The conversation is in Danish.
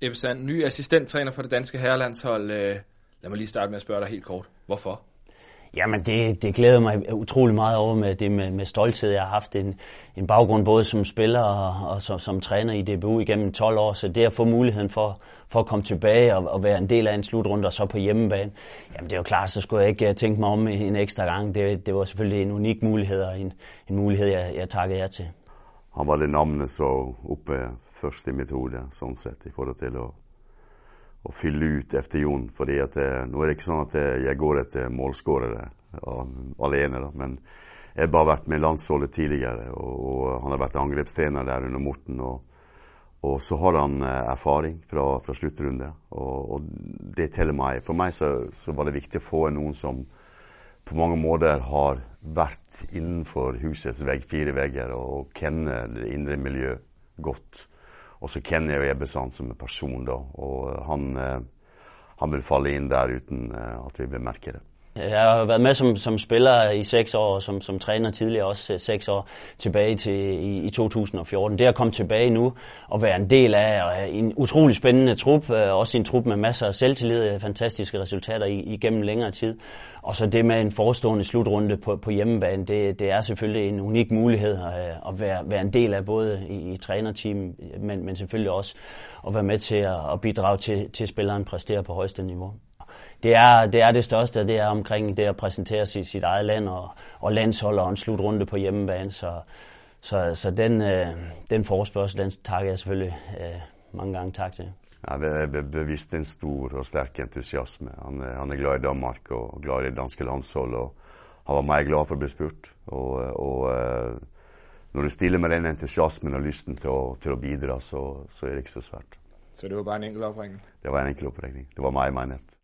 Ebbe Sand, ny assistenttræner for det danske herrelandshold. Øh, lad mig lige starte med at spørge dig helt kort. Hvorfor? Jamen det, det glæder mig utrolig meget over med det med, med stolthed. Jeg har haft en, en baggrund både som spiller og, og som, som træner i DBU igennem 12 år, så det at få muligheden for, for at komme tilbage og, og være en del af en slutrunde og så på hjemmebane, jamen det er jo klart, så skulle jeg ikke øh, tænke mig om en ekstra gang. Det, det var selvfølgelig en unik mulighed og en, en mulighed, jeg, jeg takkede jer til. Han var det navnet som oppe først i mitt hode, sånn sett, i forhold til å å fylle ut efter Jon. fordi at det, Nå er det ikke sånn at eh, jeg går etter målskårere alene, da, men jeg har bare vært med landsholdet tidligere. Og, og han har vært angrepstrener der under Morten. Og, og så har han eh, erfaring fra, fra sluttrunde. Og, og, det teller meg. For meg så, så, var det viktig å få noen som på mange måter har vært innenfor husets vegg, fire vegger og kjenner det indre miljø godt. Og så kjenner jeg jo Ebbesand som en person, da. Og han, eh, han vil falle inn der uten eh, at vi bemerker det. Jeg har været med som, som spiller i seks år, og som, som træner tidligere også øh, seks år tilbage til i, i 2014. Det at komme tilbage nu og være en del af en utrolig spændende trup, øh, også en trup med masser af selvtillid, og fantastiske resultater igennem længere tid. Og så det med en forestående slutrunde på, på hjemmebane, det, det er selvfølgelig en unik mulighed at, at være, være en del af både i, i trænerteam, men, men selvfølgelig også at være med til at, at bidrage til, til at spilleren præsterer på højeste niveau det er, det er det største, det er omkring det at præsentere sig i sit eget land og, og landshold og en slutrunde på hjemmebane. Så, så, så den, øh, den forespørgsel, den takker jeg selvfølgelig øh, mange gange tak til. Ja, det er bevisst en stor og stærk entusiasme. Han, han er glad i Danmark og glad i det danske landshold. og Han var meget glad for at blive spurt. Og, og øh, når du stiller med den entusiasmen og lysten til at, til at bidra, så, så er det ikke så svært. Så det var bare en enkelt opringning? Det var en enkelt opringning. Det var mig, mig net.